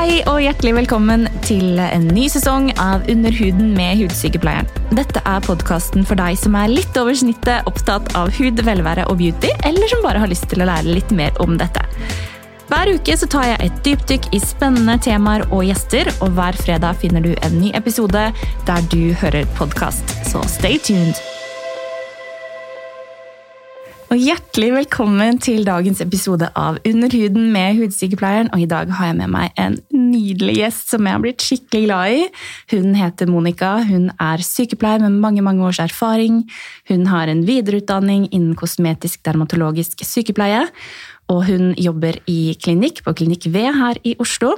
Hei og hjertelig velkommen til en ny sesong av Under huden med Hudsykepleieren. Dette er podkasten for deg som er litt over snittet opptatt av hud, velvære og beauty, eller som bare har lyst til å lære litt mer om dette. Hver uke så tar jeg et dypdykk i spennende temaer og gjester, og hver fredag finner du en ny episode der du hører podkast. Så stay tuned! Og Hjertelig velkommen til dagens episode av Under huden med Hudsykepleieren. Og I dag har jeg med meg en nydelig gjest som jeg har blitt skikkelig glad i. Hun heter Monica. Hun er sykepleier med mange mange års erfaring. Hun har en videreutdanning innen kosmetisk dermatologisk sykepleie og hun jobber i klinikk på Klinikk V her i Oslo.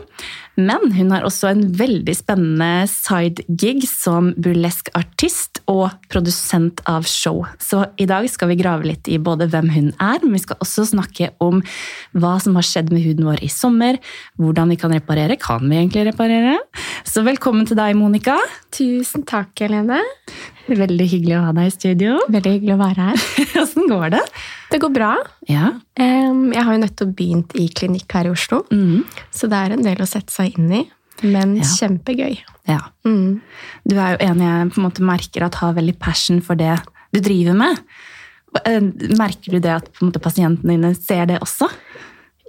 Men hun har også en veldig spennende side-gig som burlesk artist og produsent av show. Så i dag skal vi grave litt i både hvem hun er, men vi skal også snakke om hva som har skjedd med huden vår i sommer, hvordan vi kan reparere. Kan vi egentlig reparere? Så velkommen til deg, Monica. Tusen takk, Helene. Veldig hyggelig å ha deg i studio. Veldig hyggelig å være her. Åssen går det? Det går bra. Ja. Jeg har jo nettopp begynt i klinikk her i Oslo, Mm. så det er en del å sette seg inn i. Men Ja. kjempegøy. ja. Mm. Du er jo en jeg på en måte merker at har veldig passion for det du driver med. Eh, Merker du det at måte, pasientene dine ser det også?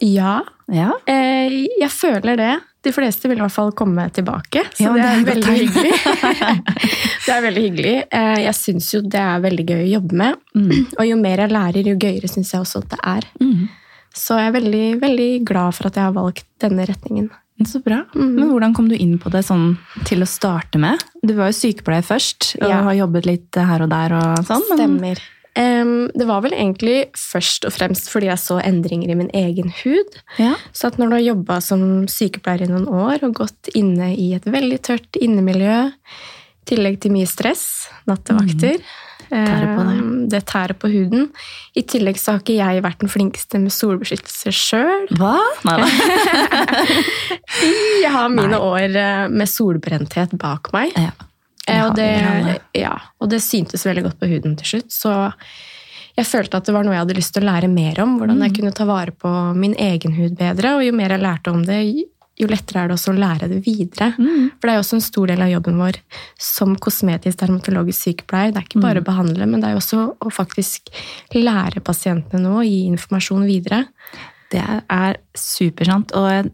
Ja, Ja. eh, jeg føler det. De fleste vil i hvert fall komme tilbake, så Ja, det er, det er det er veldig hyggelig. Eh, Jeg syns jo det er veldig gøy å jobbe med. Mm. Og jo mer jeg lærer, jo gøyere syns jeg også at det er. Mm. Så jeg er veldig, veldig glad for at jeg har valgt denne retningen. Så bra. Mm. Men hvordan kom du inn på det sånn til å starte med? Du var jo sykepleier først, og Ja. har jobbet litt her og der og sånn. men- Stemmer. Det var vel egentlig først og fremst fordi jeg så endringer i min egen hud. Ja. Så at når du har jobba som sykepleier i noen år og gått inne i et veldig tørt innemiljø, i tillegg til mye stress, nattevakter Mm. Det. tærer på huden. I tillegg så har ikke jeg vært den flinkeste med solbeskyttelse sjøl. Hva? Nei. Jeg har mine Nei. år eh, med solbrenthet bak meg. Ja. Eh, Og det, ja, og det syntes veldig godt på huden til slutt. Så jeg følte at det var noe jeg hadde lyst til å lære mer om. Hvordan Mm. jeg kunne ta vare på min egen hud bedre. Og jo mer jeg lærte om det, jo lettere er det også å lære det videre. Mm. For det er jo også en stor del av jobben vår som kosmetisk dermatologisk sykepleier. Det er ikke bare å behandle, men det er jo også å faktisk lære pasientene noe og gi informasjon videre. Det er supersant, og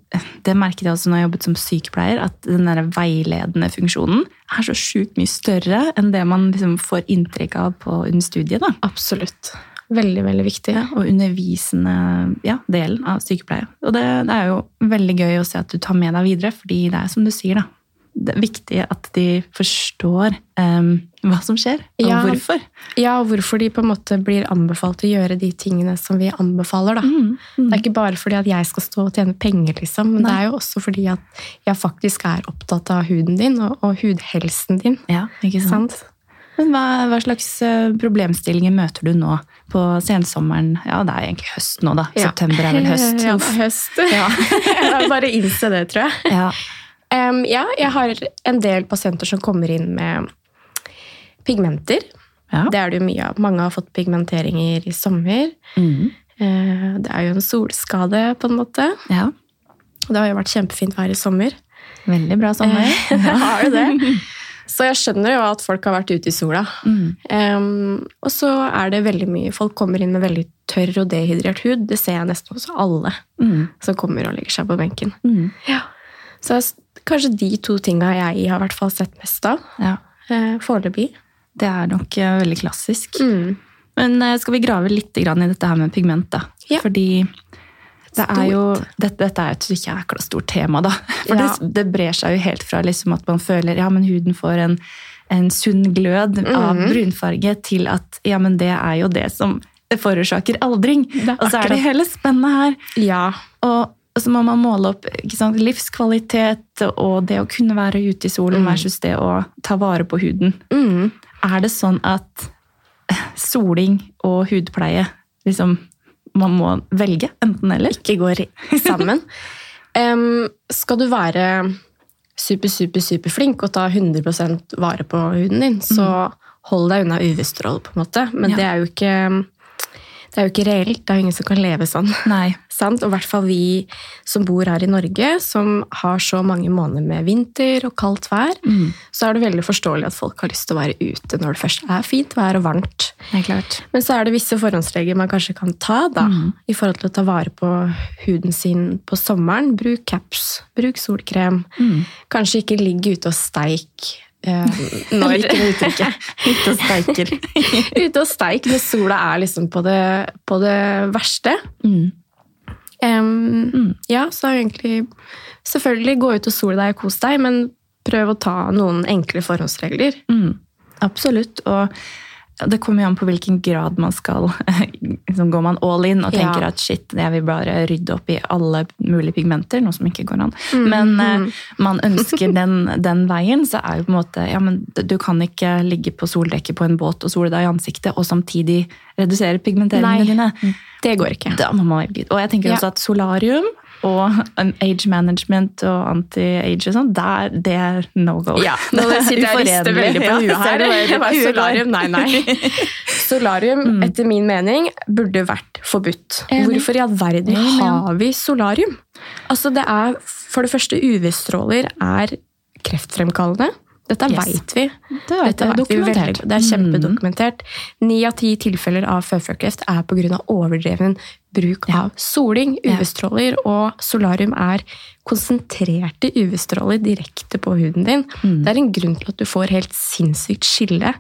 det merket jeg også når jeg jobbet som sykepleier, at den der veiledende funksjonen er så sjukt mye større enn det man liksom får inntrykk av på under studiet. Da. Absolutt. Veldig, veldig viktig. Ja, og undervisende ja, delen av sykepleie. Og det, det er jo veldig gøy å se at du tar med deg videre, fordi det er som du sier, da. Det er viktig at de forstår em, hva som skjer, og Ja. hvorfor. Ja, og hvorfor de på en måte blir anbefalt å gjøre de tingene som vi anbefaler. Mm, mm. Det er ikke bare fordi at jeg skal stå og tjene penger, liksom, men Nei. det er jo også fordi at jeg faktisk er opptatt av huden din og, og hudhelsen din. Ja, ikke sant? Sant? Men hva, hva slags eh, problemstillinger møter du nå på sensommeren? Ja, det er egentlig høst nå, da. Ja. September er vel høst. Ja, høst. jeg bare innse det, tror jeg. Ja. Um, ja, jeg har en del pasienter som kommer inn med pigmenter. Ja. Det er det jo mye av. Mange har fått pigmenteringer i sommer. Mm. Eh, Det er jo en solskade, på en måte. ja. Det har jo vært kjempefint vær i sommer. Veldig bra sommer. ja, har du det. Så jeg skjønner jo at folk har vært ute i sola. Mm. Um, og så er det veldig mye Folk kommer inn med veldig tørr og dehydrert hud. Det ser jeg nesten hos alle Mm. som kommer og legger seg på benken. Mm. Ja. Så kanskje de to tinga jeg har i hvert fall sett mest av Ja. uh, foreløpig. Det er nok eh, veldig klassisk. Mm. Men eh, skal vi grave litt i dette her med pigment, da? Ja. Fordi det er jo, dette, dette er jo et jækla stort tema, da. For Ja. det, det brer seg jo helt fra liksom at man føler ja, men huden får en, en sunn glød av Mhm. brunfarge, til at ja, men det er jo det som forårsaker aldring. Og så er det hele spennet her. Ja. Og så må man måle opp sant, livskvalitet og det å kunne være ute i solen Mm. versus det å ta vare på huden. Mm. Er det sånn at soling og hudpleie liksom, man må velge enten eller? Ikke går sammen. um, skal du være super, super, super flink og ta 100% vare på huden din, så hold deg unna UV-stråle, på en måte. Men Ja. det er jo ikke Det er jo ikke reelt. Det er jo ingen som kan leve sånn. Nei. Sant? Og i hvert fall vi som bor her i Norge, som har så mange måneder med vinter og kaldt vær, Mm. så er det veldig forståelig at folk har lyst til å være ute når det først er fint vær og varmt. Det er klart. Men så er det visse forhåndsregler man kanskje kan ta da, Mm. i forhold til å ta vare på huden sin på sommeren. Bruk caps, bruk solkrem. Mm. Kanskje ikke ligg ute og steik. Eh, nå gikk det uttrykket. Ute og steiker. ute og steik når sola er liksom på det, på det verste. Mm. Um, Mm. Ja, så egentlig Selvfølgelig gå ut og sole deg og kos deg, men prøv å ta noen enkle forhåndsregler. Mm. Absolutt. Og det kommer jo an på hvilken grad man skal liksom Går man all in og tenker Ja. at shit, jeg vil bare rydde opp i alle mulige pigmenter, noe som ikke går an. Mm, Men eh, man ønsker den, den veien, så er jo på en måte ja, men du kan ikke ligge på soldekket på en båt og sole deg i ansiktet og samtidig redusere pigmenteringene dine. Det går ikke. Da må man være Og jeg tenker Ja. også at solarium og age management og anti-age og sånn, det er no go. Ja, nå sitter jeg og rister veldig på huet her. Det var solarium, nei, nei. Solarium, etter min mening, burde vært forbudt. Hvorfor i all verden har vi solarium? Altså, det er, for det første, UV-stråler er kreftfremkallende. Dette Yes. vet vi. Det er, Dette vet dokumentert. veldig. Det er kjempedokumentert. Ni av ti tilfeller av føflekkreft er pga. overdreven bruk av soling, Ja. UV-stråler, og solarium er konsentrerte UV-stråler direkte på huden din. Mm. Det er en grunn til at du får helt sinnssykt skille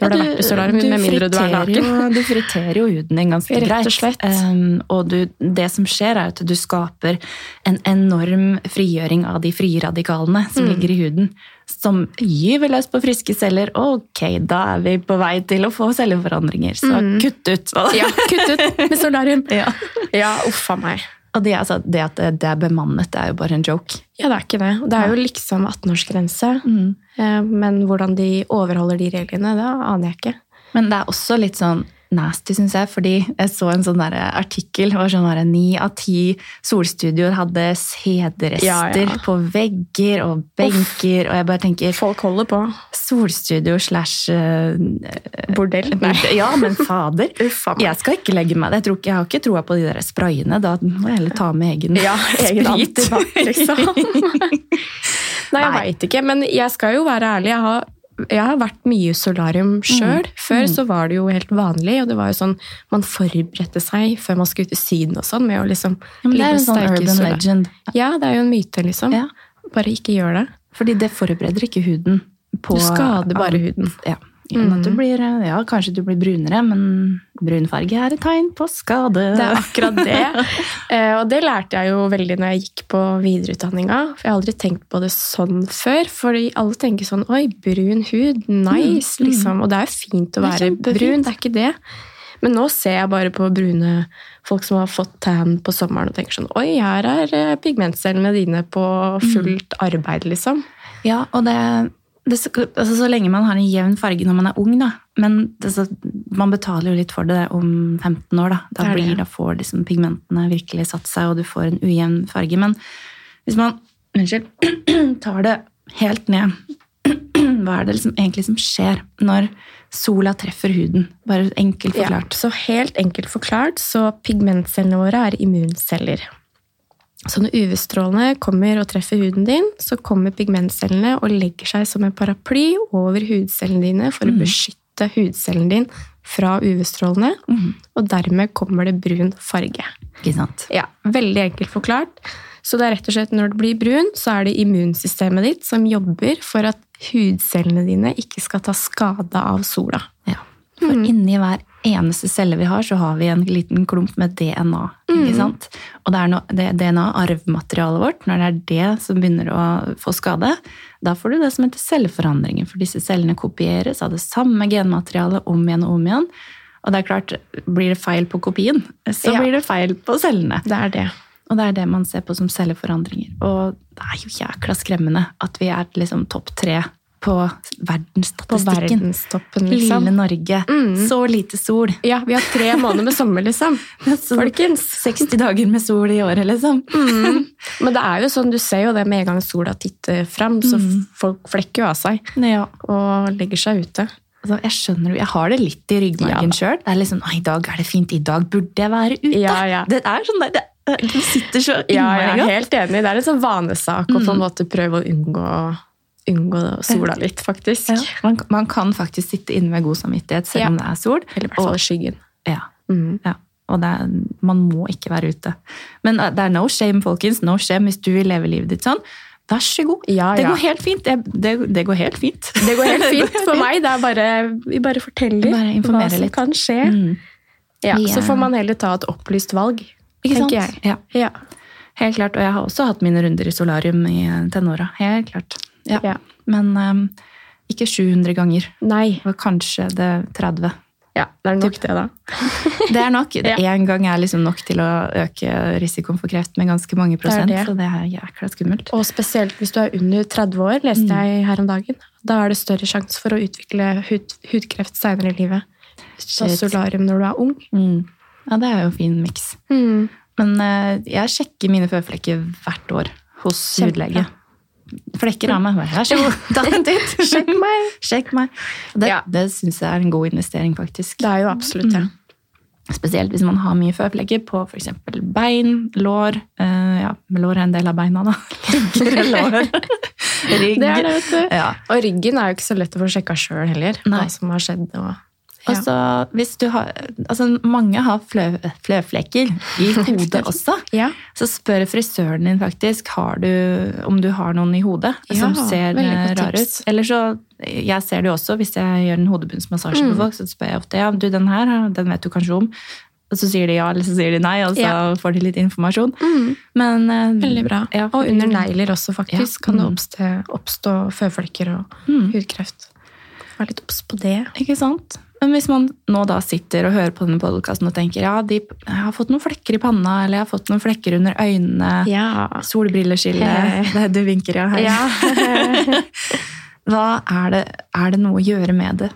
når du har vært i solarium, du med mindre du er naken. Du friterer jo huden din ganske Rett og greit. slett. Um, og du, det som skjer, er at du skaper en enorm frigjøring av de frie radikalene som Mm. ligger i huden. Som gyver løs på friske celler. Ok, da er vi på vei til å få celleforandringer. Så kutt ut! Mm. Ja, kutt ut med solarium! Ja. Ja, uffa meg. Og det, altså, det at det, det er bemannet, det er jo bare en joke. Ja, det er ikke det. Det er jo liksom 18-årsgrense. Mm. Eh, Men hvordan de overholder de reglene, det aner jeg ikke. Men det er også litt sånn nasty, syns jeg, fordi jeg så en sånn artikkel hvor sånn ni av ti solstudioer hadde sædrester Ja, ja. på vegger og benker, og jeg bare tenker Folk holder på. Solstudio slash uh, Bordell. Ja, men fader. Jeg skal ikke legge meg. Jeg, tror ikke, jeg har ikke troa på de der sprayene. Da må jeg heller ta med egen Ja, egen sprit. antibac, liksom. Nei, jeg Nei. veit ikke. Men jeg skal jo være ærlig. Jeg har, jeg har vært mye i solarium sjøl. Før så var det jo helt vanlig, og det var jo sånn man forberedte seg før man skulle ut i Syden og sånn, med å liksom Ja, men det er en sånn urban sola. legend. Ja, det er jo en myte, liksom. Ja. Bare ikke gjør det. Fordi det forbereder ikke huden på Du skader bare huden. Ja. At du blir, ja, kanskje du blir brunere, men brunfarge er et tegn på skade. Det er akkurat det. Eh, og det lærte jeg jo veldig når jeg gikk på videreutdanninga. For jeg har aldri tenkt på det sånn før. Fordi alle tenker sånn Oi, brun hud. Nice, Mm, mm. liksom. Og det er jo fint å være det brun, det er ikke det. Men nå ser jeg bare på brune folk som har fått tan på sommeren og tenker sånn Oi, her er eh, pigmentcellene dine på Mm. fullt arbeid, liksom. Ja, og det, det altså, Så lenge man har en jevn farge når man er ung, da. Men det, så, man betaler jo litt for det om 15 år, da. Da, Det blir, da får liksom pigmentene virkelig satt seg, og du får en ujevn farge. Men hvis man unnskyld, tar det helt ned Hva er det liksom egentlig som skjer når sola treffer huden? Bare enkelt Ja, så helt enkelt forklart, så pigmentcellene våre er immunceller. Så når UV-strålene kommer og treffer huden din, så kommer pigmentcellene og legger seg som en paraply over hudcellene dine for å beskytte hudcellen din fra UV-strålene, Mm. og dermed kommer det brun farge. Ikke sant? Ja, Veldig enkelt forklart. Så det er rett og slett når du blir brun, så er det immunsystemet ditt som jobber for at hudcellene dine ikke skal ta skade av sola. Ja. For inni hver eneste celle vi har, så har vi en liten klump med DNA. ikke sant? Og det er no, det DNA, arvmaterialet vårt, når det er det som begynner å få skade, da får du det som heter celleforandringer. For disse cellene kopieres av det samme genmaterialet om igjen og om igjen. Og det er klart, blir det feil på kopien, så Ja. blir det feil på cellene. Det er det. Og det er det man ser på som celleforandringer. Og det er jo jækla skremmende at vi er liksom topp tre på På verdenstoppen, liksom. Lille Norge. Mm. Så lite sol. Ja, vi har tre måneder med sommer, liksom. Folkens. 60 dager med sol i året, liksom. Mm. Men det er jo sånn, du ser jo det med en gang sola titter fram, så Mm. folk flekker jo av seg Ja. og legger seg ute. Altså, jeg skjønner, jeg har det litt i ryggmargen Ja. sjøl. Det er liksom, «Å, I dag er det fint, i dag burde jeg være ute. Ja, ja. Det er sånn der, det, det sitter så innmari. Ja, jeg er helt enig. Det er en sånn vanesak å på en Mm. måte prøve å unngå, unngå sola litt, faktisk. Ja, man, man kan faktisk sitte inne med god samvittighet selv Ja. om det er sol. Eller i hvert fall i skyggen. Ja, Mm. ja. Og det er, man må ikke være ute. Men eh, det er no shame, folkens. No shame hvis du vil leve livet ditt sånn. Vær så god. Ja, Det går helt fint. Det, det, det går helt fint. Det går helt fint for meg. Det bare, vi bare forteller Bare hva som litt. kan skje. Mm. Ja, Vi så får man heller ta et opplyst valg, Ikke sant? jeg. Ja. Ja. Helt klart, og jeg har også hatt mine runder i solarium i eh, tenåra. Helt klart. Ja. Ja. Men um, ikke 700 ganger. Nei. Det var kanskje det 30. Ja, det er nok det, da. Det er nok. Ja. Gang er liksom nok til å øke risikoen for kreft med ganske mange prosent. det. Så det er jækla skummelt. Og spesielt hvis du er under 30 år, leste Mm. jeg her om dagen. Da er det større sjanse for å utvikle hud, hudkreft senere i livet. Så solarium når du er ung. Mm. Ja, det er jo en fin miks. Men uh, jeg sjekker mine føflekker hvert år hos Kjempebra. hudlege. Flekker av meg. Vær så god. Sjekk meg! Sjekk meg. Det, Ja. det syns jeg er en god investering, faktisk. Det er jo absolutt det. Mm. Spesielt hvis man har mye føflekker på f.eks. bein, lår eh, Ja, lår er en del av beina, da. Legger, lår, rygg. Det det. Ja. Og ryggen er jo ikke så lett å få sjekka sjøl heller. Nei. Hva som har skjedd. Og, Og så hvis du har Altså, mange har flø, fløflekker i hodet også. ja. Så spør frisøren din faktisk har du, om du har noen i hodet som ser eh, rar ut. Eller så, jeg ser det jo også hvis jeg gjør en hodebunnsmassasje Mm. på folk, så spør jeg ofte ja, du den her, den vet du kanskje om. Og så sier de ja, eller så sier de nei, og så Ja. får de litt informasjon. Mm. Men, eh, Veldig bra. Ja, og under negler også, faktisk, Ja. kan det Mm. oppstå, oppstå føflekker og Mm. hudkreft. Vær litt obs på det. Ikke sant? Men hvis man nå da sitter og hører på denne podkasten og tenker ja, de, jeg har fått noen flekker i panna, eller jeg har fått noen flekker under øynene, Ja. solbrilleskille. Du vinker, ja. Hei. Ja. Hva er det, er det noe å gjøre med det?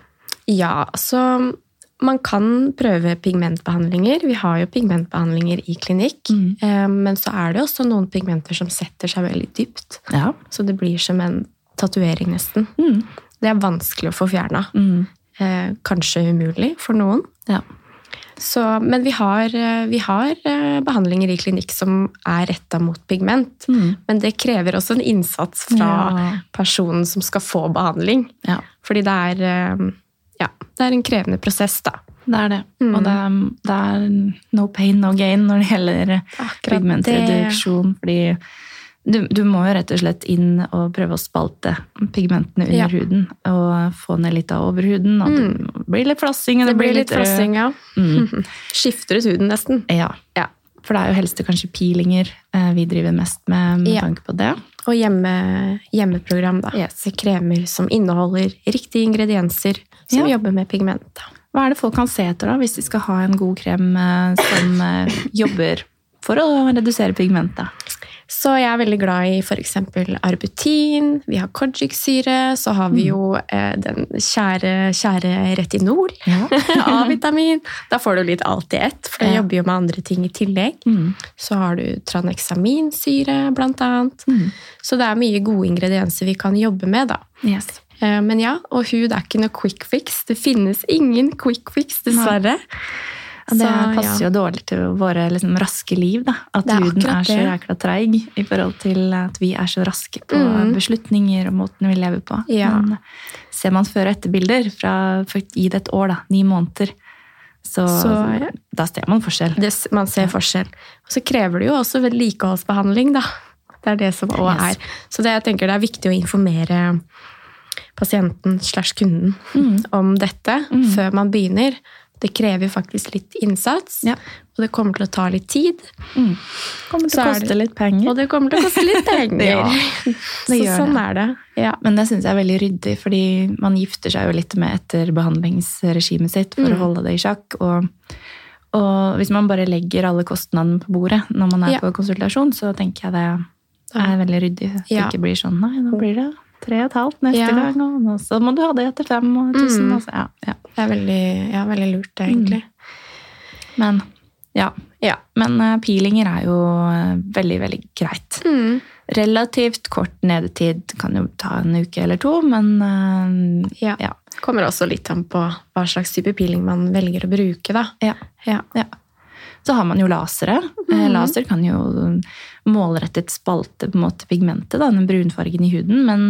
ja, så man kan prøve pigmentbehandlinger. Vi har jo pigmentbehandlinger i klinikk. Mm. Eh, Men så er det også noen pigmenter som setter seg veldig dypt. Ja. Så det blir som en tatovering, nesten. Mm. Det er vanskelig å få fjerna. Mm. Eh, kanskje umulig for noen. ja. Så, men vi har, eh, vi har eh, behandlinger i klinikk som er retta mot pigment. Mm. Men det krever også en innsats fra Ja. personen som skal få behandling. ja. Fordi det er, eh, ja, det er en krevende prosess, da. Det er det. Mm. Og det er, det er no pain, no gain når det gjelder Akkurat pigmentreduksjon. Fordi du, du må jo rett og slett inn og prøve å spalte pigmentene under Ja. huden. Og få ned litt av overhuden. Og det blir litt flossing. Og Det blir litt litt flassing, ja. Mm. Skifter ut huden, nesten. Ja. Ja. For det er jo helst kanskje peelinger eh, vi driver mest med med Ja. tanke på det. Og hjemme, hjemmeprogram, da. Yes. Kremer som inneholder riktige ingredienser som Ja. jobber med pigment. da. Hva er det folk kan se etter da, hvis de skal ha en god krem eh, som eh, jobber for å redusere pigmentet? Så jeg er veldig glad i f.eks. arbutin, vi har kojic-syre, så har vi jo eh, den kjære, kjære retinol. Ja. A-vitamin. Da får du litt alt i ett, for det Ja. jobber jo med andre ting i tillegg. Mm. Så har du tranexaminsyre, blant annet. Mm. Så det er mye gode ingredienser vi kan jobbe med, da. Yes. Eh, Men ja, og hud er ikke noe quick fix. Det finnes ingen quick fix, dessverre. Og det Så, passer ja. jo dårlig til våre liksom, raske liv, da. At er huden er så jækla treig i forhold til at vi er så raske på Mm. beslutninger og måten vi lever på. Ja. Men ser man før- og etterbilder fra for, i det et år, da, ni måneder, så, Så, ja. da ser man forskjell. Det, man ser forskjell. Og så krever det jo også vedlikeholdsbehandling, da. Det er det som òg er. Så det, jeg tenker det er viktig å informere pasienten slash kunden Mm. om dette Mm. før man begynner. Det krever faktisk litt innsats, Ja. og det kommer til å ta litt tid. Mm. Kommer til å koste det- litt penger. Og det kommer til å koste litt penger. Ja, Så sånn det. er det. Ja. Men det syns jeg er veldig ryddig, fordi man gifter seg jo litt med etter behandlingsregimet sitt for å Mm. holde det i sjakk. Og, og hvis man bare legger alle kostnadene på bordet når man er Ja. på konsultasjon, så tenker jeg det er veldig ryddig. At det ikke blir sånn nei, nå blir det tre og et halvt neste Ja. gang, og så må du ha det etter fem og tusen. Mm. og ja, ja. Det er veldig, ja, veldig lurt, det, egentlig. Men ja. Ja. Men uh, peelinger er jo eh, veldig, veldig greit. Mm. Relativt kort nedetid, kan jo ta en uke eller to, men uh, Ja. ja. Kommer også litt an på hva slags type peeling man velger å bruke, da. Ja. Ja. Så har man jo lasere. Eh, Laser kan jo målrettet spalte på en måte pigmentet, da, den brunfargen i huden. Men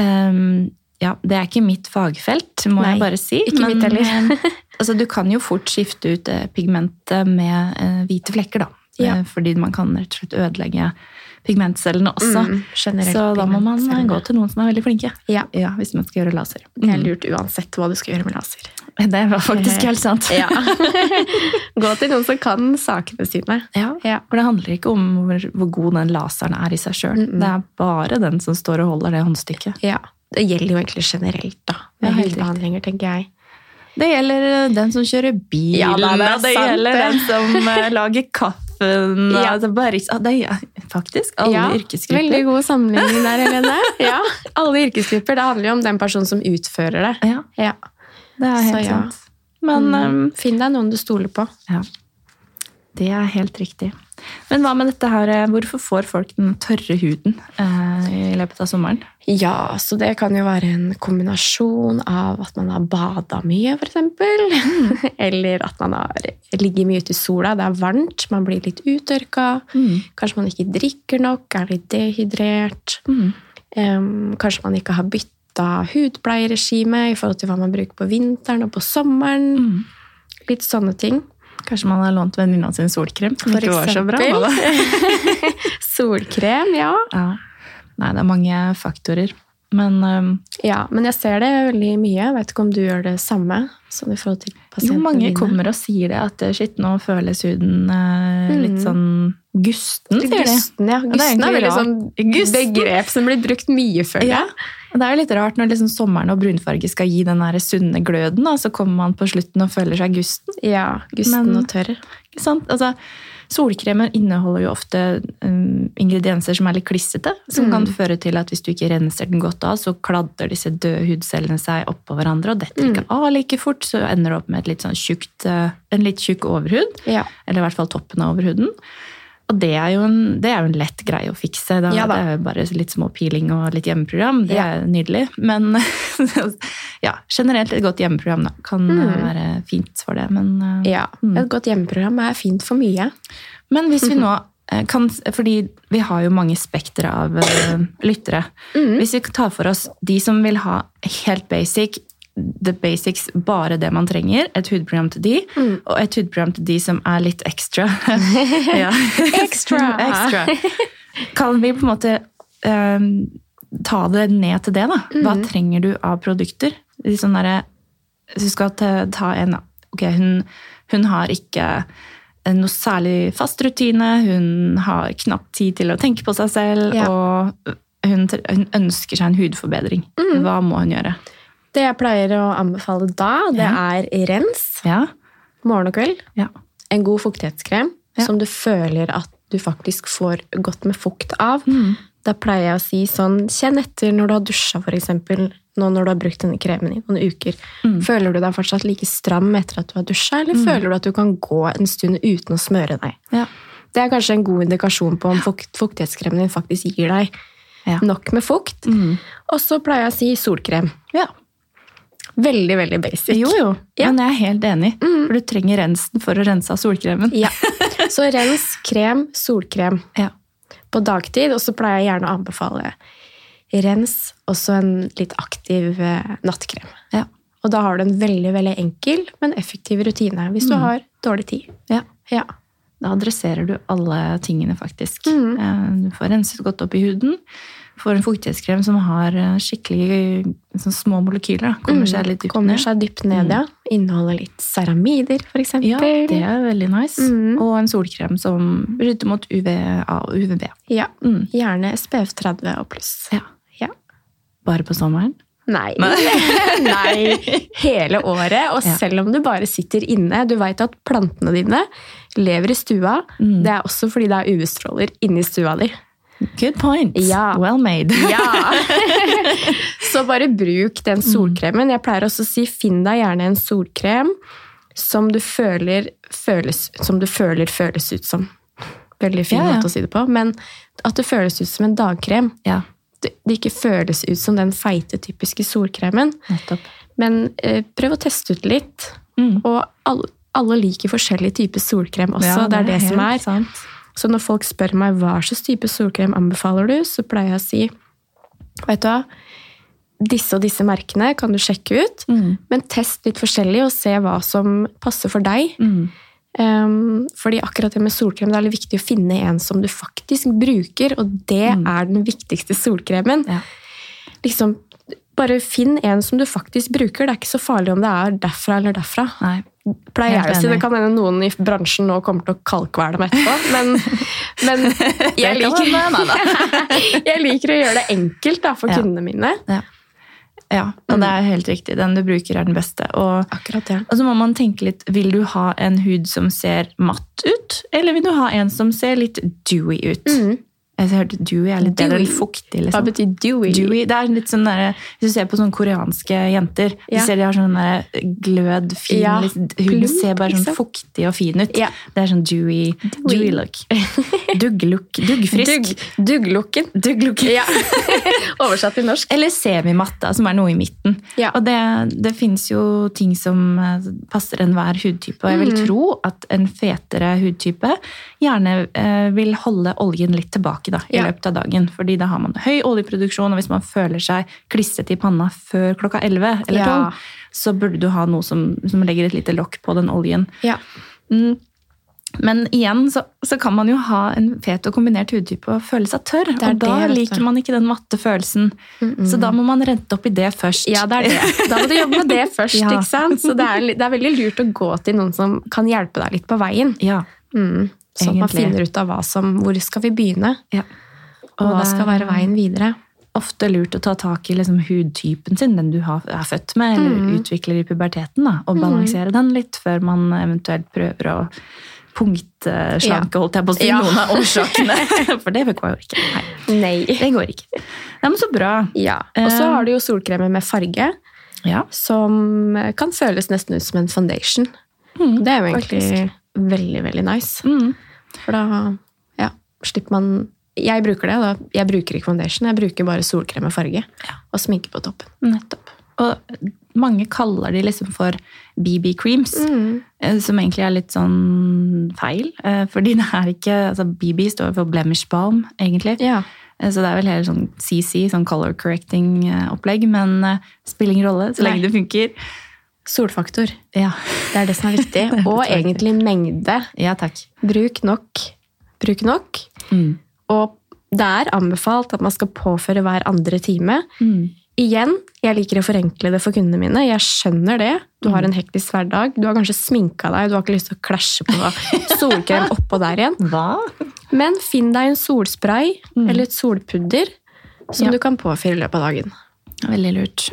um, ja, det er ikke mitt fagfelt, må Nei, jeg bare si. ikke men, mitt heller. eh, altså, du kan jo fort skifte ut eh, pigmentet med uh, hvite flekker, da. Ja. Fordi man kan rett og slett ødelegge pigmentcellene også. Mm, Så da må man eh, gå til noen som er veldig flinke. Ja. Ja, hvis man skal gjøre laser. Det er lurt uansett hva du skal gjøre med laser. Det var faktisk helt sant. Ja. Gå til noen som kan sakene sine. Ja, Ja. For det handler ikke om hvor, hvor god den laseren er i seg sjøl. Mm-mm. Det er bare den som står og holder det håndstykket. Ja. Det gjelder jo egentlig generelt, da. Med helt hudbehandlinger, tenker jeg. Det gjelder eh, den som kjører bil, det er det gjelder den som lager lager kaffen. Ja. altså bare, ah, det er faktisk alle Ja, yrkesgrupper. Veldig god sammenligning der, Helene. Ja, Alle yrkesgrupper. Det handler jo om den personen som utfører det. Ja, Ja. det er helt Så sant. Men mm. um, Finn deg noen du stoler på. ja, det er helt riktig. Men hva med dette her, eh, hvorfor får folk den tørre huden eh, i løpet av sommeren? Ja, så det kan jo være en kombinasjon av at man har bada mye, f.eks. Eller at man har ligget mye ute i sola, det er varmt, man blir litt uttørka. Kanskje man ikke drikker nok, er litt dehydrert. Mm. Um, kanskje man ikke har bytta hudpleieregime i forhold til hva man bruker på vinteren og på sommeren. Mm. Litt sånne ting. Kanskje man har lånt venninna sin solkrem, som For ikke var så bra. eksempel. Solkrem, ja. Ja. Nei, det er mange faktorer. Men um... ja. Men jeg ser det veldig mye. Jeg vet ikke om du gjør det samme. Sånn i forhold til pasientene jo, mange dine. kommer og sier det, at eh, shit, nå føles huden eh, litt Mm. sånn gusten, sier de. Gusten, ja. det er Gusten er, veldig sånn Gusten? begrep som blir brukt mye før. Ja. Og Det er jo litt rart når liksom sommeren og brunfarge skal gi den der sunne gløden, og så kommer man på slutten og føler seg gusten. ja gusten Men- og tørr. Ikke sant? Altså, solkremer inneholder jo ofte um, ingredienser som er litt klissete, som Mm. kan føre til at hvis du ikke renser den godt av, så kladder disse døde hudcellene seg oppå hverandre og detter ikke av like fort, så ender du opp med litt sånn tjukt, eh, en litt tjukk overhud, Ja. eller i hvert fall toppen av overhuden. Og det er jo en, det er jo en lett greie å fikse. Da, Ja da. det er jo bare litt små piling og litt hjemmeprogram. Det Ja. er nydelig. Men ja, generelt et godt hjemmeprogram da, kan Mm. eh, være fint for det. Men, eh, ja. Mm. Et godt hjemmeprogram er fint for mye. men hvis vi nå eh, kan Fordi vi har jo mange spektre av lyttere. Mm. Hvis vi tar for oss de som vil ha helt basic, the basics, bare det man trenger, et hudprogram til de, Mm. og et hudprogram til de som er litt ekstra. ekstra Extra. Extra. Kan vi på en måte um, ta det ned til det, da? Hva Mm. trenger du av produkter? Sånn derre Hvis du skal ta ta en. Ok, hun, hun har ikke noe særlig fast rutine, hun har knapt tid til å tenke på seg selv, Ja. og hun, hun ønsker seg en hudforbedring. Mm. Hva må hun gjøre? Det jeg pleier å anbefale da, det er rens Ja, morgen og kveld. ja. En god fuktighetskrem Ja. som du føler at du faktisk får godt med fukt av. Mm. Da pleier jeg å si sånn Kjenn etter når du har dusja, f.eks. Nå når du har brukt denne kremen i noen uker. Mm. Føler du deg fortsatt like stram etter at du har dusja, eller føler du at du kan gå en stund uten å smøre deg? ja. Det er kanskje en god indikasjon på om fukt, fuktighetskremen din faktisk gir deg Ja. nok med fukt. Mm. Og så pleier jeg å si solkrem. ja. Veldig, veldig basic. Jo, jo. Ja. Men jeg er helt enig. Mm. For du trenger rensen for å rense av solkremen. Ja. Så rens, krem, solkrem Ja. på dagtid. Og så pleier jeg gjerne å anbefale rens og så en litt aktiv eh, nattkrem. Ja. Og da har du en veldig veldig enkel, men effektiv rutine hvis du Mm. har dårlig tid. Ja. Ja. Da adresserer du alle tingene, faktisk. Mhm. Eh, Du får renset godt opp i huden. Får en fuktighetskrem som har eh, skikkelig sånn små molekyler. da. Kommer seg litt dypt Mm. Kommer ned. seg dypt ned, ja. Inneholder litt ceramider, eksempel. Ja, det er veldig nice. Mm. Og en solkrem som beskytter mot UVA og UVB. Ja. Mm. Gjerne SPF 30 og pluss. Ja. Ja. Bare på sommeren? Nei. Nei. Hele året. Og selv om du bare sitter inne Du vet at plantene dine lever i stua. Mm. Det er også fordi det er UV-stråler inni stua di. Good point. Ja. Well made. Ja! Så bare bruk den solkremen. Jeg pleier også å si finn deg gjerne en solkrem som du føler føles, som du føler, føles ut som. Veldig fin Ja, måte å si det på. Men at det føles ut som en dagkrem. Ja. det det ikke føles ut som den feite, typiske solkremen. Nettopp. Men eh, prøv å teste ut litt. Mm. Og alle, alle liker forskjellige typer solkrem også. det er det som er. Sant. Så når folk spør meg hva slags type solkrem anbefaler du, så pleier jeg å si vet du hva, disse og disse merkene kan du sjekke ut, Mm. men test litt forskjellig og se hva som passer for deg. Mm. Um, fordi akkurat det med solkrem, det er litt viktig å finne en som du faktisk bruker, og det Mm. er den viktigste solkremen. Ja. Liksom, bare finn en som du faktisk bruker. Det er ikke så farlig om det er derfra eller derfra. Nei. Pleier jeg å si. Det kan hende noen i bransjen nå kommer til å kalkvele meg etterpå, men, men jeg, liker, jeg liker å gjøre det enkelt da, for Ja. kundene mine. Ja, og det er helt riktig. Den du bruker, er den beste. Og, Akkurat ja. og så må man tenke litt Vil du ha en hud som ser matt ut, eller vil du ha en som ser litt dewy ut? Mm. Jeg har hørt dewy er litt enn fuktig. Hva liksom. betyr dewy? Dewey? det er litt sånn der, Hvis du ser på sånne koreanske jenter, Ja. du ser de har sånn glød, fin Ja, litt, Huden ser bare sånn liksom. fuktig og fin ut. Ja. Det er sånn dewy, Dewey. look. Dugg-look. Duggfrisk. Dugg, dugglooken. Dugg-look. Ja. Oversatt til norsk. Eller semimatta, som er noe i midten. Ja. Og det, det fins jo ting som eh, passer enhver hudtype. Og jeg vil Mm. tro at en fetere hudtype gjerne eh, vil holde oljen litt tilbake da, i Ja. løpet av dagen. Fordi da har man høy oljeproduksjon, og hvis man føler seg klissete i panna før klokka 11 eller Ja. 12, så burde du ha noe som, som legger et lite lokk på den oljen. Ja. Mm. Men igjen så, så kan man jo ha en fet og kombinert hudtype og føle seg tørr. Og da det, liker man ikke den matte følelsen. Så da må man rente opp i det først. Ja, det er det. Da må du jobbe med det først. Ja. ikke sant? Så det er, det er veldig lurt å gå til noen som kan hjelpe deg litt på veien. Ja. Mm. Så man finner ut av hva som, hvor skal vi begynne, ja. og hva det skal være veien videre. Ofte lurt å ta tak i liksom hudtypen sin, den du har, er født med, eller Mm. utvikler i puberteten, da, og balansere den litt før man eventuelt prøver å punktslanke, holdt jeg på å si, Ja. noen av årsakene. For det går jo ikke. Nei, Nei. det går ikke. Nei, men så bra. Ja. Og så har du jo solkremer med farge, Ja. som kan føles nesten ut som en foundation. Det er jo egentlig faktisk. veldig, veldig nice. Mm. For da ja, slipper man Jeg bruker det. da. Jeg bruker ikke foundation, jeg bruker bare solkrem med farge. Og sminke på toppen. Nettopp. Og mange kaller de liksom for BB creams, mm. som egentlig er litt sånn feil. eh, Fordi det er ikke altså BB står for blemish balm, egentlig. Ja. Eh, Så det er vel hele sånn CC, sånn color correcting-opplegg, men eh, spiller ingen rolle så lenge Nei. det funker. Solfaktor. Ja, Det er det som er viktig. Og egentlig mengde. ja takk. Bruk nok. Bruk nok. Mm. Og det er anbefalt at man skal påføre hver andre time. Mm. Igjen, jeg liker å forenkle det for kundene mine. Jeg skjønner det. Du Mm. har en hektisk hverdag. Du har kanskje sminka deg, du har ikke lyst til å klasje på solkrem oppå der igjen. Hva? Men finn deg en solspray Mm. eller et solpudder som Ja. du kan påføre i løpet av dagen. Veldig lurt.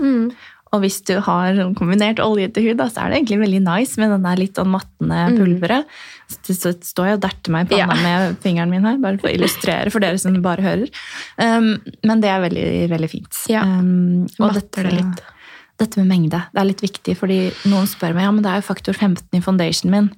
Og hvis du har sånn kombinert til hud, da, så er det egentlig veldig nice med den der litt sånn mattende pulveret. Så så står jeg og derter meg i panna Ja. med fingeren min her, bare for å illustrere for dere som bare hører. Um, men det er veldig, veldig fint. Ja. Um, og Matter dette, det litt. dette med mengde, det er litt viktig, fordi noen spør meg, ja, men det er jo faktor 15 i foundationen min.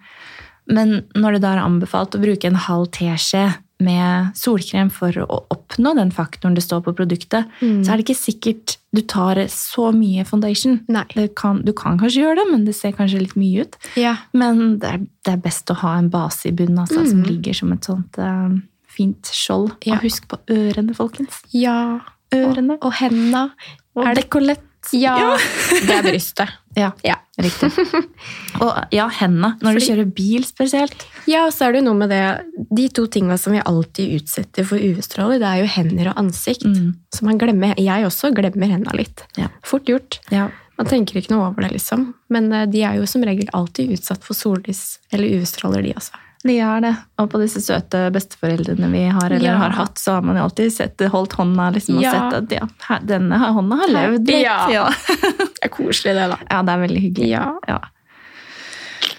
Men når det da er anbefalt å bruke en halv teskje med solkrem for å oppnå den faktoren det står på produktet, Mm. så er det ikke sikkert du tar så mye foundation. Nei. Det kan, du kan kanskje gjøre det, men det ser kanskje litt mye ut. Ja. Men det er, det er best å ha en base i bunnen altså, som Mm. ligger som et sånt uh, fint skjold. Ja. Og husk på ørene, folkens. ja. Ørene. Og henda. Og dekolett dekollett. Ja. Det er brystet. Ja, Ja. riktig. Og ja, hendene. Når du kjører bil spesielt. Ja, og så er det jo noe med det De to tinga som vi alltid utsetter for UV-stråler, det er jo hender og ansikt. Mm. Så man glemmer Jeg også glemmer henda litt. Ja. Fort gjort. Ja. Man tenker ikke noe over det, liksom. Men eh, de er jo som regel alltid utsatt for sollys eller UV-stråler, de også. De er det. Og på disse søte besteforeldrene vi har, eller Ja. har hatt, så har man jo alltid sett, holdt hånda liksom, og Ja. sett at ja, her- denne hånda har levd litt. Ja. Det er koselig, det, da. ja, det er veldig hyggelig. Ja.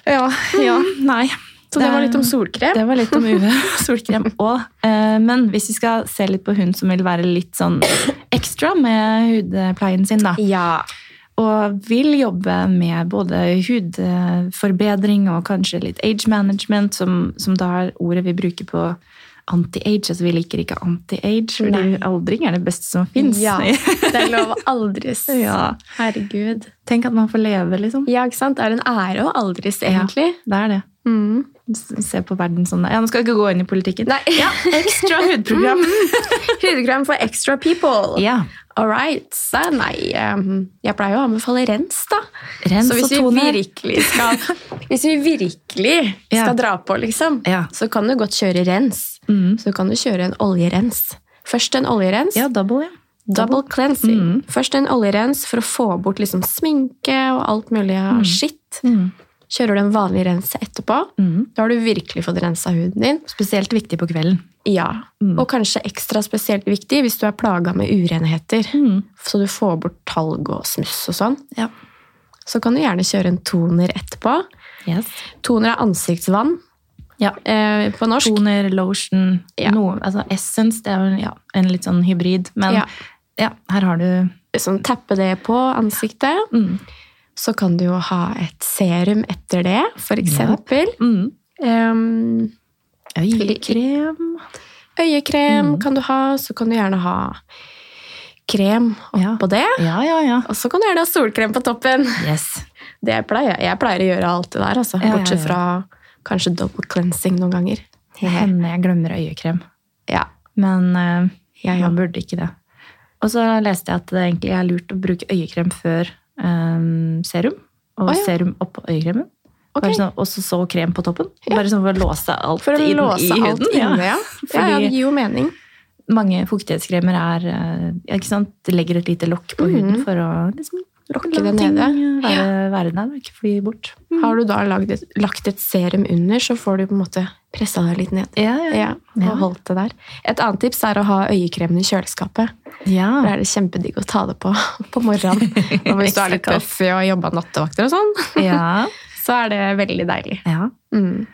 Ja. Nei. Så det var litt om solkrem. Det var litt om UV solkrem òg. Men hvis vi skal se litt på hun som vil være litt sånn ekstra med hudpleien sin, da, Ja. Og vil jobbe med både hudforbedring og kanskje litt age management, som, som da er ordet vi bruker på anti-age. Altså, vi liker ikke anti-age, fordi Nei. aldring er det beste som fins. Ja, det er lov å aldres. Ja. Herregud. Tenk at man får leve, liksom. Ja, ikke sant? Det er en ære å aldres, egentlig. Det er det. Mm. Se på verden sånn. Ja, Nå skal jeg ikke gå inn i politikken. Nei. Ja, Ekstra hudprogram. hudprogram for extra people. Ja. All right. Så, nei, ehm, jeg pleier jo å anbefale rens, da. Rens så hvis vi virkelig skal, hvis vi virkelig Ja. skal dra på, liksom, Ja. så kan du godt kjøre rens. Mm. Så kan du kjøre en oljerens. Først en oljerens. Ja, double, ja. Double cleansing. Mm. Først en oljerens for å få bort liksom sminke og alt mulig av skitt. Mm. Kjører du en vanlig rense etterpå, Mm. da har du virkelig fått rensa huden din. Spesielt viktig på kvelden. Ja, Mm. Og kanskje ekstra spesielt viktig hvis du er plaga med urenheter. Mm. Så du får bort talg og smuss og sånn. Ja. Så kan du gjerne kjøre en toner etterpå. Yes. Toner er ansiktsvann Ja. eh, på norsk. Toner, lotion, Ja. noe Altså essence, det er ja, en litt sånn hybrid. Men ja. Her har du Sånn, tappe det på ansiktet. mm. Så kan du jo ha et serum etter det, for eksempel. Mm. Um, Øyekrem. øyekrem Mm. kan du ha, så kan du gjerne ha krem Ja. oppå det. Ja, ja, ja. Og så kan du gjerne ha solkrem på toppen. Yes. Det pleier jeg. Jeg pleier å gjøre alt det der, altså. Ja, ja, Bortsett ja. fra kanskje double cleansing noen ganger. Hender jeg glemmer øyekrem. Ja, Men uh, jeg man òg. burde ikke det. Og så leste jeg at det egentlig er lurt å bruke øyekrem før eh, serum. Og ah, ja. serum oppå øyekremen. Okay. Sånn, og så så krem på toppen. Ja. Bare sånn for å låse alt For å inn låse i alt huden. inne, ja. Fordi- ja, det gir jo mening. Mange fuktighetskremer er eh, ikke sant? Legger et lite lokk på Mhm. huden for å liksom, Lokke det nede. være, være der ikke fly bort. Har du da et, lagt et serum under, så får du på en måte pressa deg litt ned. Ja, ja. Ja, Ja. og holdt det der. Et annet tips er å ha øyekremen i kjøleskapet. ja. Da er det kjempedigg å ta det på på morgenen. Og hvis du er litt tøff i å jobba nattevakter og sånn, ja. så er det veldig deilig. ja. Mm.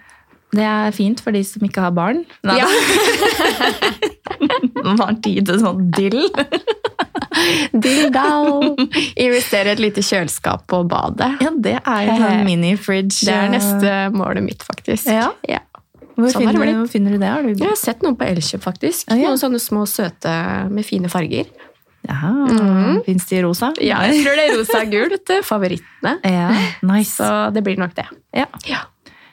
Det er fint for de som ikke har barn. Nei, Ja. Man har tid til sånn dill. Dilldall! Investere et lite kjøleskap på badet. Ja, det er sånn mini-fridge. Det er neste målet mitt, faktisk. Ja. Ja. Hvor, Sånn finner, du, hvor finner du det? Har du... Jeg har sett noen på Elkjøp, faktisk. Ja, ja. Noen sånne små søte med fine farger. Ja, Mhm. Fins de i rosa? Ja, jeg tror det er rosa og gul, vet du. Favorittene. Ja, nice. Så det blir nok det. Ja. Ja.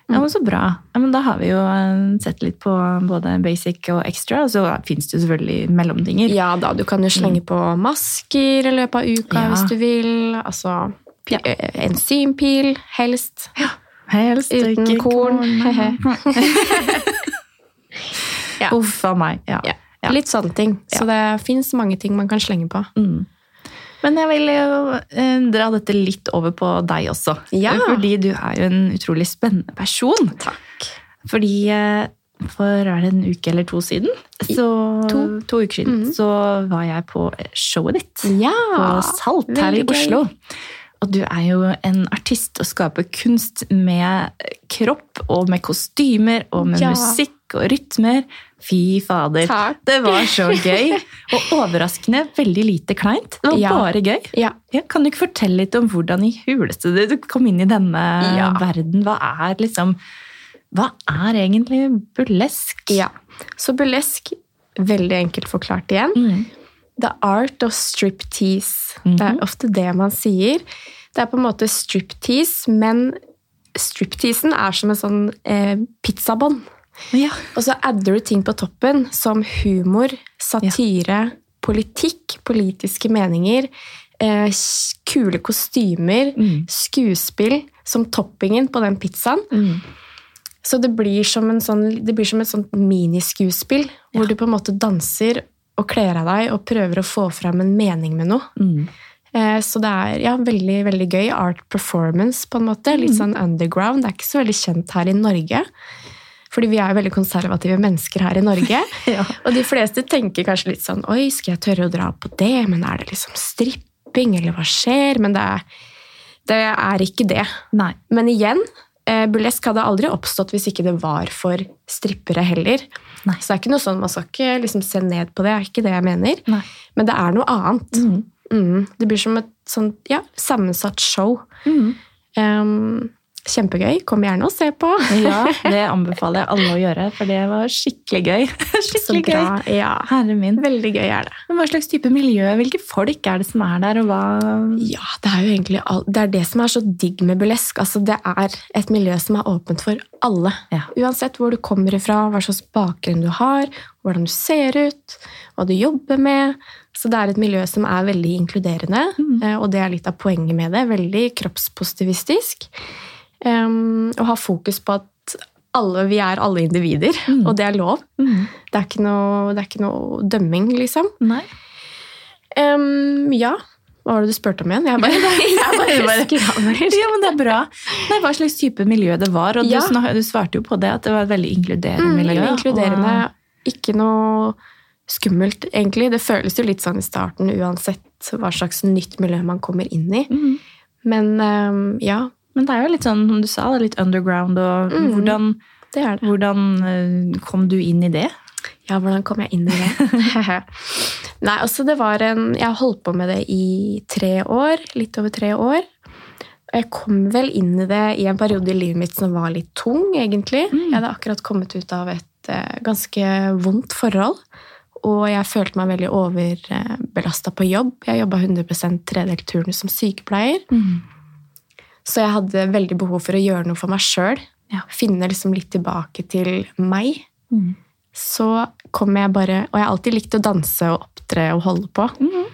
Ja, men Så bra. Ja, men da har vi jo eh, sett litt på både basic og extra, og så fins det jo selvfølgelig mellomdinger. Ja da, du kan jo slenge på masker i løpet av uka Ja. hvis du vil. Altså ja. enzympil, helst. Helst Uten ikke korn. Ja. Uff a meg. Ja. Ja. Ja. Litt sånne ting. Så det fins mange ting man kan slenge på. Mm. Men jeg vil jo eh, dra dette litt over på deg også. Ja. Fordi du er jo en utrolig spennende person. Takk. Fordi eh, for er det en uke eller to siden, så, To. uker siden, Mhm. så var jeg på showet ditt Ja! på Salt her i gøy. Oslo. Og du er jo en artist og skaper kunst med kropp og med kostymer og med Ja. musikk og rytmer. Fy fader. Takk. Det var så gøy. Og overraskende veldig lite kleint. Det var Ja. bare gøy. Ja. Ja, kan du ikke fortelle litt om hvordan i huleste du kom inn i denne verden? Hva er liksom Hva er egentlig burlesk? ja. Så burlesk, veldig enkelt forklart igjen. Mm. The art of striptease. Det Mhm. er ofte det man sier. Det er på en måte striptease, men stripteasen er som en sånn eh, pizzabånd. Ja. Og så adder du ting på toppen, som humor, satire, politikk, politiske meninger, eh, kule kostymer, Mm. skuespill, som toppingen på den pizzaen. Mm. Så det blir som, en sånn, det blir som et sånt miniskuespill, hvor du på en måte danser og kler av deg og prøver å få fram en mening med noe. Mm. Eh, Så det er ja, veldig, veldig gøy. Art performance, på en måte. Litt sånn underground. Det er ikke så veldig kjent her i Norge. Fordi vi er jo veldig konservative mennesker her i Norge. Ja. Og de fleste tenker kanskje litt sånn Oi, skal jeg tørre å dra på det? Men er det liksom stripping, eller hva skjer? Men det er, det er ikke det. Nei. Men igjen, eh, burlesk hadde aldri oppstått hvis ikke det var for strippere heller. Nei. Så det er ikke noe sånn, man skal ikke liksom se ned på det, det er ikke det jeg mener. Nei. Men det er noe annet. Mm. Mm. Det blir som et sånt, ja, sammensatt show. Mm. Um, Kjempegøy. Kom gjerne og se på. Ja, det anbefaler jeg alle å gjøre, for det var skikkelig gøy. Skikkelig gøy. Ja. Herre min. Veldig gøy er det. Men hva slags type miljø, hvilke folk er det som er der, og hva Ja, det er jo egentlig all, det er det som er så digg med burlesk. Altså, det er et miljø som er åpent for alle. Ja. Uansett hvor du kommer ifra, hva slags bakgrunn du har, hvordan du ser ut, hva du jobber med. Så det er et miljø som er veldig inkluderende, mm. og det er litt av poenget med det. Veldig kroppspositivistisk. Um, og ha fokus på at alle, vi er alle individer, og det er lov. Mm. Det er noe, det er ikke noe dømming, liksom. Nei. Um, ja. Hva var det du spurte om igjen? Jeg bare, jeg bare bare Ja, men det er bra. Nei, hva slags type miljø det var, og Ja. du, du svarte jo på det, at det var et veldig inkluderende Mm, miljø. inkluderende. og- Ikke noe skummelt, egentlig. Det føles jo litt sånn i starten, uansett hva slags nytt miljø man kommer inn i. Mm. Men um, ja, Men det er jo litt sånn, som du sa, det er litt underground, og Mm. hvordan, det det. hvordan eh, kom du inn i det? Ja, hvordan kom jeg inn i det? Nei, altså det var en Jeg holdt på med det i tre år. Litt over tre år. Og jeg kom vel inn i det i en periode i livet mitt som var litt tung, egentlig. Mm. Jeg hadde akkurat kommet ut av et uh, ganske vondt forhold. Og jeg følte meg veldig overbelasta på jobb. Jeg jobba 100 tredelt turnus som sykepleier. Så jeg hadde veldig behov for å gjøre noe for meg sjøl. Ja. Finne liksom litt tilbake til meg Mm. så kom jeg bare Og jeg har alltid likt å danse og opptre og holde på. Mm.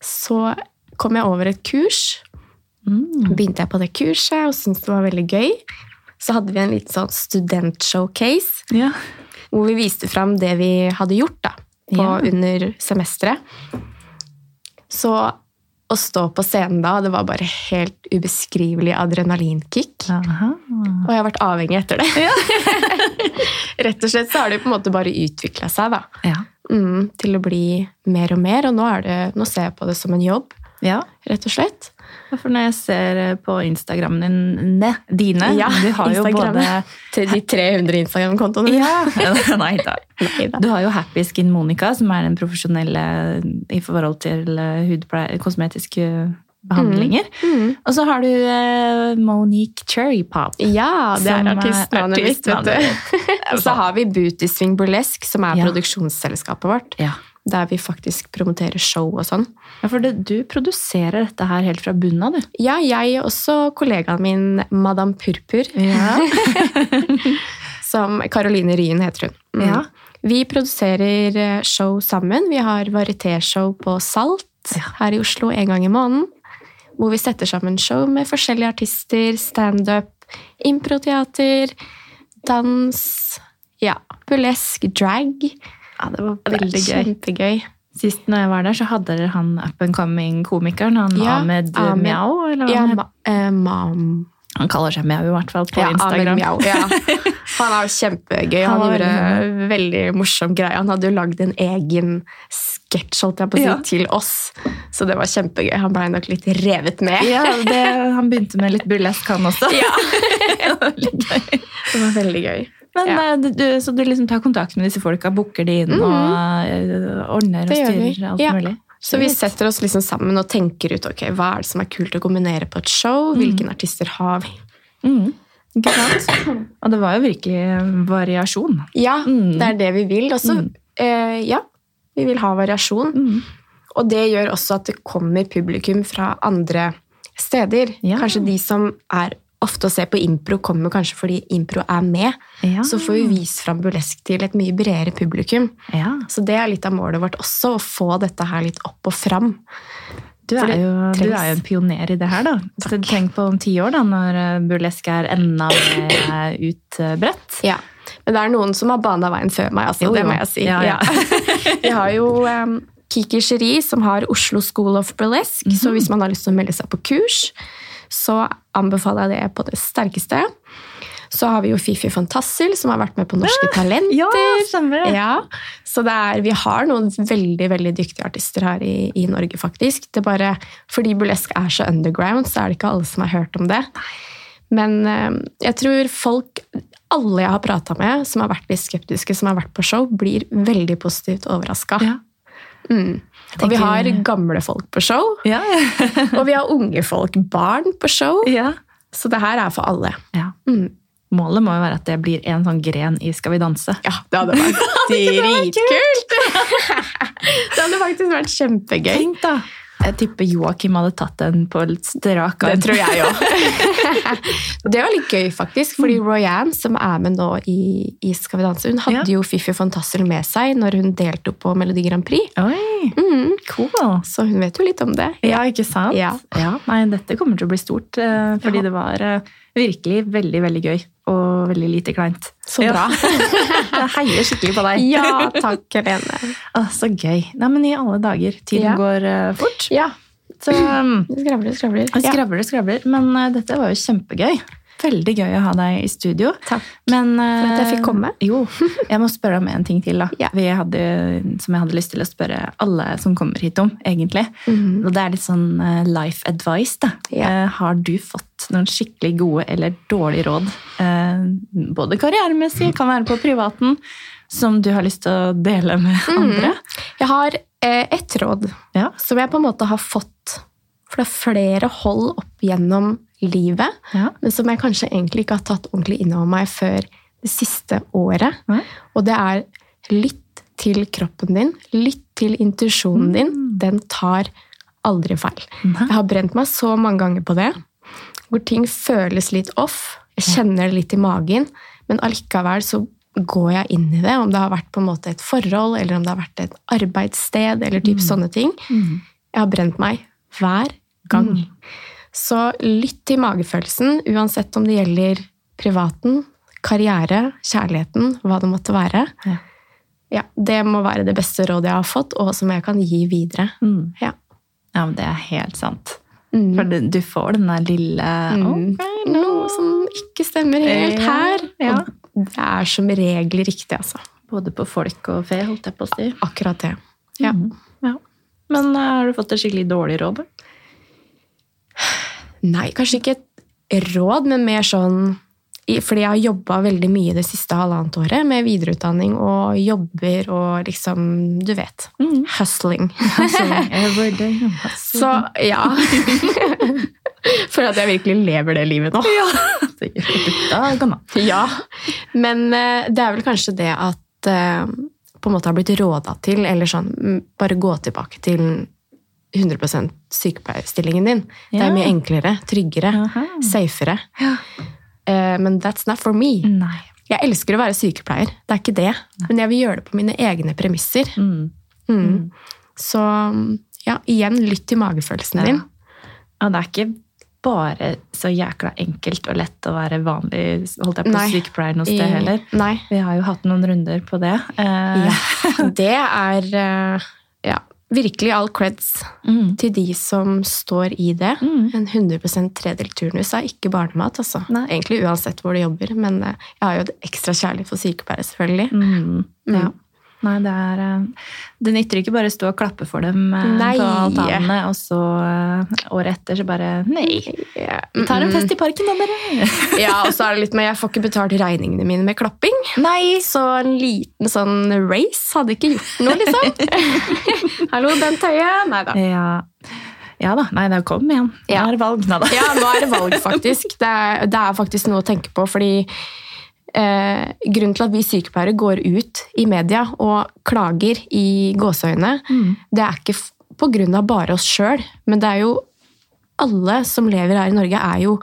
Så kom jeg over et kurs. Mm. Begynte jeg på det kurset og syntes det var veldig gøy. Så hadde vi en liten sånn studentshowcase Ja. hvor vi viste fram det vi hadde gjort da, på, Ja. under semesteret. Så å stå på scenen da, det var bare helt ubeskrivelig adrenalinkick. Aha. Og jeg har vært avhengig etter det. Rett og slett så har det på en måte bare utvikla seg, da. Ja. Mm, til å bli mer og mer, og nå, det, nå ser jeg på det som en jobb, ja. rett og slett. For når jeg ser eh, på Instagrammen din, ne, dine Ja, Du har jo både Til de 300 Instagram-kontoene. ja. Nei da. Du har jo Happy Skin Monica, som er den profesjonelle i forhold til eh, hudpleie, kosmetiske behandlinger. Mm. Og så har du eh, Monique Cherry Pop. Ja, det er artistnavnet mitt, vet du. Så har vi Booty Swing Burlesque, som er Ja. produksjonsselskapet vårt. Ja. Der vi faktisk promoterer show og sånn. Ja, for det, du produserer dette her helt fra bunnen av, du. Ja, jeg og også kollegaen min, Madame Purpur, Ja. som Caroline Ryen heter hun. Mm. Ja. Vi produserer eh, show sammen. Vi har varietéshow på Salt Ja. her i Oslo en gang i måneden. Hvor vi setter sammen show med forskjellige artister, standup, improteater, dans, ja, burlesk, drag. Ja, det var Det veldig gøy. Kjempegøy. Sist når jeg var der, så hadde dere han up and coming-komikeren, han Ja, Ahmed, Ahmed. Mjau, eller hva Ja, han eh, mam... Han kaller seg Mjau i hvert fall på Ja, Instagram. Mjau, ja. Han er kjempegøy. Han, Han gjorde veldig veldig morsom greie. Han hadde jo lagd en egen sketsj si, Ja. til oss. Så det var kjempegøy. Han blei nok litt revet med. Ja, det, han begynte med litt burlesk, han også. Ja. Det var veldig gøy. Det var veldig gøy. Men, Ja. eh, du, så du liksom tar kontakt med disse folka, booker de inn eh, ordner og Mhm. Det og styrer alt Ja. mulig? Så vi setter oss liksom sammen og tenker ut ok, hva er det som er kult å kombinere på et show. Hvilke artister har vi? Mm. Og det var jo virkelig variasjon. Ja, Mm. det er det vi vil. Også, Mm. eh, ja, vi vil ha variasjon. Mm. Og det gjør også at det kommer publikum fra andre steder. Ja. Kanskje de som er ofte å se på impro, kommer kanskje fordi impro er med. Ja. Så får vi vist fram burlesk til et mye bredere publikum. ja. Så det er litt av målet vårt også, å få dette her litt opp og fram. Du er, jo, du er jo en pioner i det her, da. Så Tenk på om ti år, da, når eh, burlesk er enda mer utbredt. Ja. Men det er noen som har bana veien før meg, altså, Jo, det må jeg si. Ja, ja. vi har jo um, Kiki Cherie, som har Oslo School of Burlesque. Så Mhm. hvis man har lyst til å melde seg på kurs, så anbefaler jeg det på det sterkeste. Så har vi jo Fifi Fantassil, som har vært med på Norske Talenter. Ja, stemmer Ja, så er, vi har noen veldig veldig dyktige artister her i, i Norge, faktisk. Det er bare, fordi burlesk er så underground, så er det ikke alle som har hørt om det. Men eh, jeg tror folk, alle jeg har prata med, som har vært litt skeptiske, som har vært på show, blir veldig positivt overraska. Ja. Mm. Og vi har gamle folk på show, Ja, og vi har unge folk, barn på show. ja. Så det her er for alle. Ja. Mm. Målet må jo være at det blir en sånn gren i Skal vi danse. Ja, det hadde vært dritkult! det hadde faktisk vært kjempegøy. Tenk da! Jeg tipper Joakim hadde tatt den på strak arm. Det tror jeg òg. det var litt gøy, faktisk. Fordi Royanne, som er med nå i, i Skal vi danse, hun hadde Ja. jo Fifi Fantassel med seg når hun deltok på Melodi Grand Prix. Oi, Mm. cool! Så hun vet jo litt om det. Ja, ikke sant? Ja. Nei, dette kommer til å bli stort, eh, fordi Ja. det var eh, virkelig veldig, veldig gøy. Og veldig lite kleint. Så bra. Jeg heier skikkelig på deg. ja, takk, Helene. Å, så gøy. Nei, men i alle dager. Tiden Ja. går uh, fort. Ja, Så um, skravler, skravler. Skravler og skravler. Men uh, dette var jo kjempegøy. Veldig gøy å ha deg i studio. Takk. Men, eh, For at jeg fikk komme. Jo, jeg må spørre om en ting til, da. Ja. Vi hadde, som jeg hadde lyst til å spørre alle som kommer hit om, egentlig. Mhm. Og det er litt sånn life advice, da. Ja. Har du fått noen skikkelig gode eller dårlige råd, eh, både karrieremessig, kan være på privaten, som du har lyst til å dele med andre? andre? Jeg har eh, ett råd Ja. som jeg på en måte har fått For det er flere hold opp gjennom livet, Ja. men som jeg kanskje egentlig ikke har tatt ordentlig inn over meg før det siste året. Ja. Og det er lytt til kroppen din, lytt til intuisjonen din. Den tar aldri feil. Jeg har brent meg så mange ganger på det, hvor ting føles litt off. Jeg kjenner det litt i magen, men allikevel så går jeg inn i det, om det har vært på en måte et forhold, eller om det har vært et arbeidssted, eller typ sånne ting. Mm. Jeg har brent meg hver gang. Så lytt til magefølelsen, uansett om det gjelder privaten, karriere, kjærligheten, hva det måtte være. Ja. Ja, det må være det beste rådet jeg har fått, og som jeg kan gi videre. Mm. Ja. ja, men det er helt sant. Mm. For du, får den der lille Mm. «Ok. Noe som ikke stemmer helt Ja, her. ja. Det er som regel riktig, altså. Både på folk og fe, holdt jeg på å si. Akkurat det. Ja. Mm. ja. Men eh, har du fått et skikkelig dårlig råd? Nei, kanskje ikke et råd, men mer sånn fordi jeg har jobba veldig mye det siste halvannet året med videreutdanning og jobber og liksom Du vet. Mm. Hustling. Hustling. Så ja. For at jeg virkelig lever det livet nå. Ja. Men eh, det er vel kanskje det at eh, på en måte har blitt råda til, eller sånn Bare gå tilbake til 100% sykepleierstillingen din. Det er mye enklere, tryggere, safere. Ja. Eh, men that's not for me. Nei. Jeg elsker å være sykepleier, det er ikke det. Men jeg vil gjøre det på mine egne premisser. Mm. Mm. Så ja, igjen, lytt til magefølelsen Ja. din. Ja, det er ikke bare så jækla enkelt og lett å være vanlig holdt jeg på Nei. sykepleier noe sted heller. Nei. Vi har jo hatt noen runder på det. Eh, Ja. Det er eh, virkelig all creds mm. til de som står i det. Mm. En 100% tredelt turnus er ikke barnemat, altså. Nei. Egentlig uansett hvor du jobber, men eh, jeg har jo et ekstra kjærlighet for sykepleiere, selvfølgelig. Mm. Ja. Nei, det er eh, Det nytter ikke bare å stå og klappe for dem eh, Nei. på altanene, og så eh, året etter så bare Nei, vi tar en fest i parken da, dere! Ja, og så er det litt med jeg får ikke betalt regningene mine med klapping. Nei! Så en liten sånn race hadde ikke gjort noe, liksom. Hallo, Bent Høie. Nei da. Ja. ja da. Nei, det kom igjen. Ja. Det er valg. Nei da. Ja, nå er det valg, faktisk. Det er, det er faktisk noe å tenke på, fordi eh, grunnen til at vi sykepleiere går ut i media og klager i gåseøyne, Mm. det er ikke på grunn av bare oss sjøl, men det er jo alle som lever her i Norge, er jo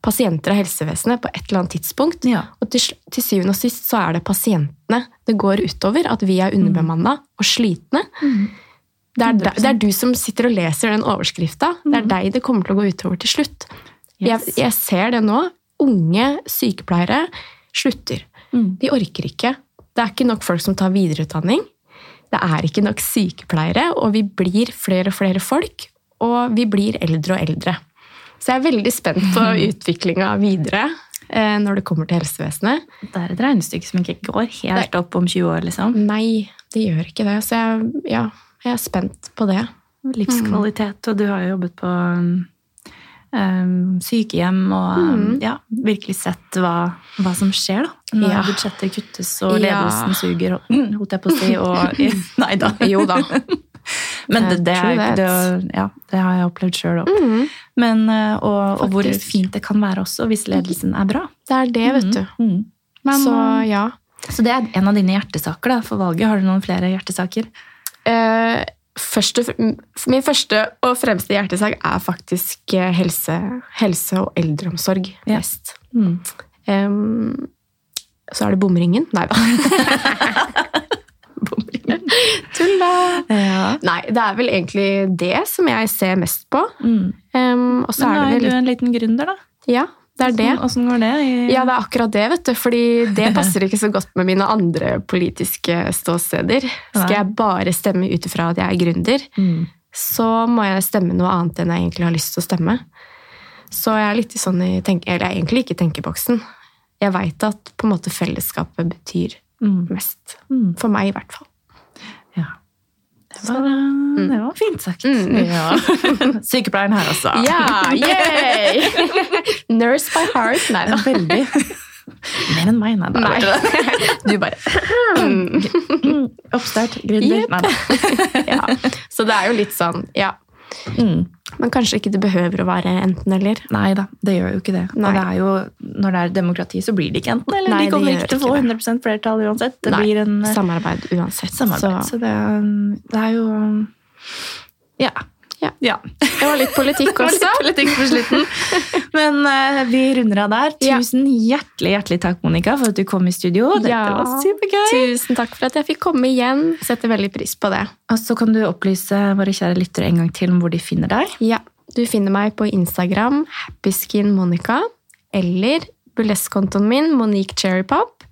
pasienter av helsevesenet på et eller annet tidspunkt. Ja. Og til, til syvende og sist så er det pasientene det går utover, at vi er underbemanna og slitne. Det er, de- det er du som sitter og leser den overskrifta. Det er deg det kommer til å gå utover til slutt. Jeg, jeg ser det nå. Unge sykepleiere slutter. Mm. De orker ikke. Det er ikke nok folk som tar videreutdanning. Det er ikke nok sykepleiere, og vi blir flere og flere folk. Og vi blir eldre og eldre. Så jeg er veldig spent på utviklinga videre eh, når det kommer til helsevesenet. Det er et regnestykke som ikke går helt opp om 20 år, liksom. Nei, det gjør ikke det. Så jeg, ja, jeg er spent på det. Livskvalitet, og du har jo jobbet på sykehjem og um, Mm. ja, virkelig sett hva, hva som skjer, da. Når Ja. budsjetter kuttes og Ja. ledelsen suger, og, holdt jeg på å si, og Nei da. Jo da. Men det, det, er, det, ja, det har jeg opplevd sjøl òg. Mm. Men, eh, og, og hvor fint det kan være også, hvis ledelsen er bra. Det er det, vet du. Mm. Men, så eh, ja. så det er en av dine hjertesaker da, for valget. Har du noen flere hjertesaker? Eh, første, min første og fremste hjertesak er faktisk eh, helse, helse og eldreomsorg. Ja. Mest. Um, så er det bomringen. Nei da. Tulla! Ja. Nei, det er vel egentlig det som jeg ser mest på. Mm. Um, Men nå er er det du en liten gründer, da. Ja, det er det. Åssen går det? Ja, det er akkurat det, vet du. Fordi det passer ikke så godt med mine andre politiske ståsteder. Skal jeg bare stemme ut ifra at jeg er gründer, Mm. så må jeg stemme noe annet enn jeg egentlig har lyst til å stemme. Så jeg er litt sånn i tenke... eller egentlig ikke i tenkeboksen. Jeg veit at på en måte fellesskapet betyr Mm. mest. Mm. For meg, i hvert fall. Det var, mm. det var fint sagt. Mm. Ja. Sykepleieren her også. Ja, yay! Nurse by heart. Nei da. Veldig. Mer enn meg, nei. da. Nei. Du bare Mm. Oppstart, gründer. Yep. Nei da. ja. Så det er jo litt sånn, ja. Mm. Men kanskje ikke det behøver å være enten-eller. Nei da, det gjør jo ikke det. Nei. Og det jo, når det er demokrati, så blir det ikke enten eller. De kommer ikke til å få det. 100 flertall uansett. Det Nei, blir en eh, Samarbeid uansett. samarbeid. Så, Så det, det er jo Ja. Ja. ja. det var litt politikk også. litt politikk på slutten. Men uh, vi runder av der. Ja. Tusen hjertelig hjertelig takk, Monica, for at du kom i studio. Dette Ja. var supergøy. Tusen takk for at jeg fikk komme igjen. Setter veldig pris på det. Og så kan du opplyse våre kjære lyttere en gang til om hvor de finner deg. Ja, Du finner meg på Instagram, happyskinmonica, eller burleskontoen min, Monique Cherrypop.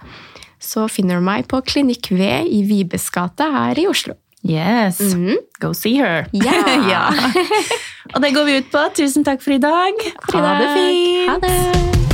Så finner du meg på Klinikk V i Vibes gate her i Oslo. Yes. Mhm. Go see her. Ja. ja. Og det går vi ut på. Tusen takk for i dag. Ha det fint. Ha det.